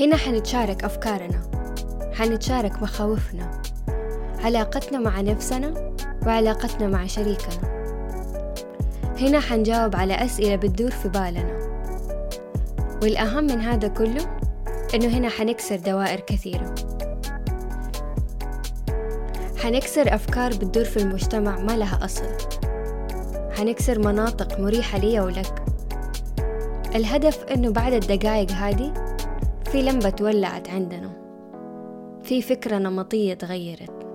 هنا حنتشارك أفكارنا. حنتشارك مخاوفنا. علاقتنا مع نفسنا وعلاقتنا مع شريكنا. هنا حنجاوب على أسئلة بتدور في بالنا. والأهم من هذا كله إنه هنا حنكسر دوائر كثيرة. حنكسر أفكار بتدور في المجتمع ما لها أصل. حنكسر مناطق مريحة لي ولك. الهدف إنه بعد الدقايق هذه في لمبة تولعت عندنا. في فكرة نمطية تغيرت.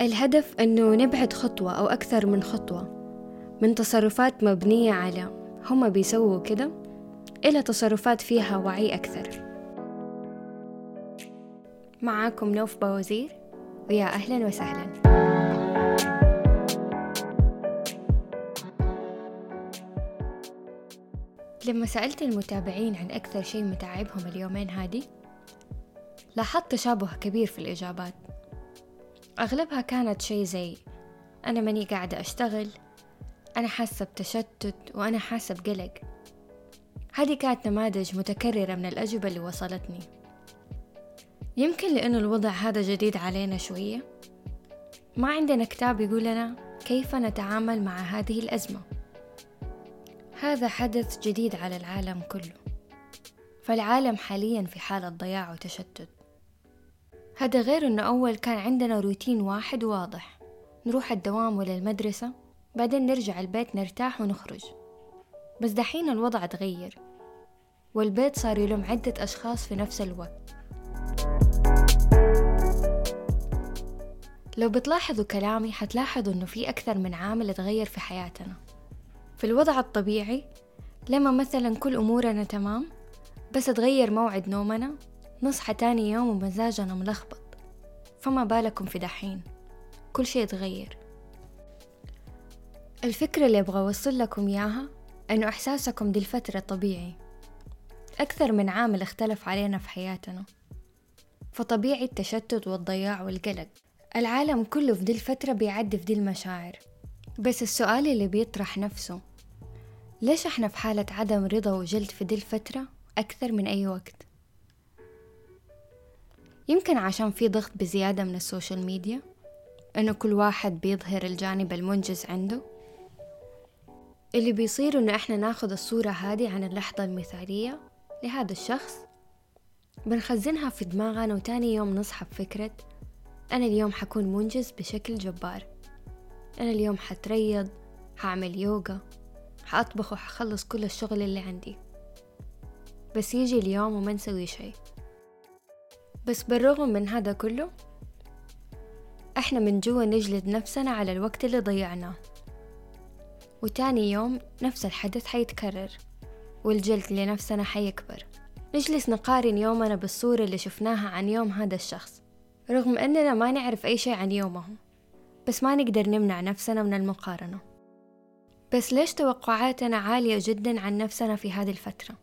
الهدف أنه نبعد خطوة أو أكثر من خطوة من تصرفات مبنية على هم بيسووا كده إلى تصرفات فيها وعي أكثر. معاكم نوف بوزير ويا أهلا وسهلا. لما سألت المتابعين عن أكثر شيء متعبهم اليومين هادي لاحظت تشابه كبير في الإجابات. أغلبها كانت شيء زي أنا ماني قاعدة أشتغل أنا حاسة بتشتت وأنا حاسة بقلق. هذه كانت نماذج متكررة من الأجوبة اللي وصلتني. يمكن لأنه الوضع هذا جديد علينا شوية ما عندنا كتاب يقول لنا كيف نتعامل مع هذه الأزمة. هذا حدث جديد على العالم كله. فالعالم حاليا في حالة ضياع وتشتت. هذا غير إنه أول كان عندنا روتين واحد واضح. نروح الدوام ولا المدرسة بعدين نرجع البيت نرتاح ونخرج. بس دحين الوضع تغير والبيت صار يلوم عدة أشخاص في نفس الوقت. لو بتلاحظوا كلامي حتلاحظوا إنه في أكثر من عامل تغير في حياتنا. في الوضع الطبيعي لما مثلا كل أمورنا تمام بس تغير موعد نومنا نصحى تاني يوم ومزاجنا ملخبط. فما بالكم في دحين كل شي يتغير الفكرة اللي أبغى أوصل لكم إياها أنه إحساسكم دي الفترة طبيعي. أكثر من عامل اختلف علينا في حياتنا. فطبيعي التشتت والضياع والقلق. العالم كله في دي الفترة بيعدي في دي المشاعر. بس السؤال اللي بيطرح نفسه ليش إحنا في حالة عدم رضا وجلد في دي الفترة أكثر من أي وقت؟ يمكن عشان في ضغط بزيادة من ال social media إنه كل واحد بيظهر الجانب المنجز عنده. اللي بيصير إنه إحنا ناخد الصورة هذه عن اللحظة المثالية لهذا الشخص بنخزنها في دماغنا وتاني يوم نصحى بفكرة أنا اليوم حكون منجز بشكل جبار. أنا اليوم حتريض حعمل يوغا. حأطبخ وحخلص كل الشغل اللي عندي. بس يجي اليوم وما نسوي شي. بس بالرغم من هذا كله إحنا من جوا نجلد نفسنا على الوقت اللي ضيعناه. وتاني يوم نفس الحدث حيتكرر والجلد لنفسنا حيكبر. نجلس نقارن يومنا بالصورة اللي شفناها عن يوم هذا الشخص رغم أننا ما نعرف أي شيء عن يومه بس ما نقدر نمنع نفسنا من المقارنة. بس ليش توقعاتنا عالية جدا عن نفسنا في هذه الفترة؟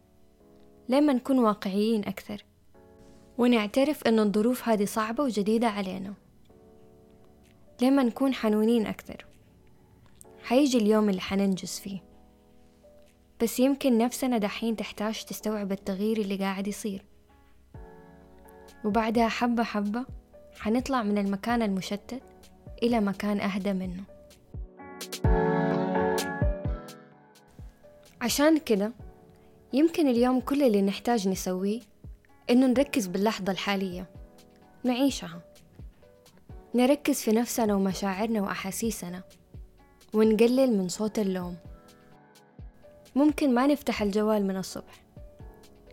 لما نكون واقعيين أكثر ونعترف أن الظروف هذه صعبة وجديدة علينا. لما نكون حنونين أكثر حيجي اليوم اللي حننجز فيه. بس يمكن نفسنا دحين تحتاج تستوعب التغيير اللي قاعد يصير. وبعدها حبة حبة حنطلع من المكان المشتت إلى مكان أهدى منه. عشان كده يمكن اليوم كل اللي نحتاج نسويه إنه نركز باللحظة الحالية نعيشها. نركز في نفسنا ومشاعرنا وأحاسيسنا ونقلل من صوت اللوم. ممكن ما نفتح الجوال من الصبح.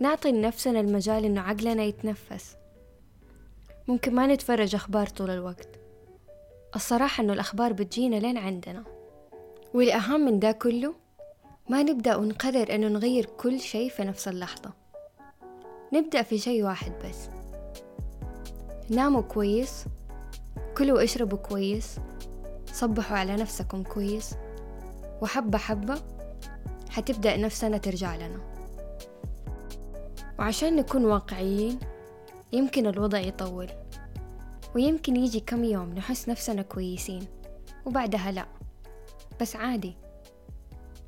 نعطي لنفسنا المجال إنه عقلنا يتنفس. ممكن ما نتفرج أخبار طول الوقت. الصراحة إنه الأخبار بتجينا لين عندنا. والأهم من ده كله ما نبدأ ونقرر إنه نغير كل شيء في نفس اللحظة. نبدأ في شيء واحد بس. ناموا كويس كلوا واشربوا كويس صبحوا على نفسكم كويس وحبة حبة حتبدأ نفسنا ترجع لنا. وعشان نكون واقعيين يمكن الوضع يطول ويمكن يجي كم يوم نحس نفسنا كويسين وبعدها لا. بس عادي.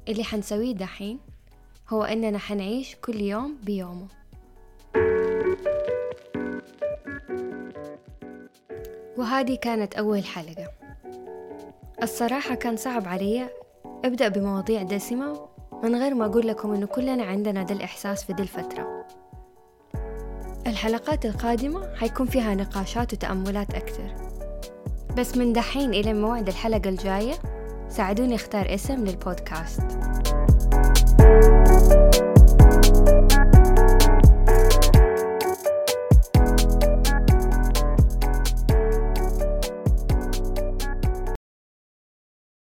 اللي حنسويه دحين هو إننا حنعيش كل يوم بيومه. وهذه كانت أول حلقة. الصراحة كان صعب علي أبدأ بمواضيع دسمة من غير ما أقول لكم إنه كلنا عندنا ده الإحساس في دي الفترة. الحلقات القادمة حيكون فيها نقاشات وتأملات أكثر. بس من دحين إلى موعد الحلقة الجاية ساعدوني اختار اسم للبودكاست.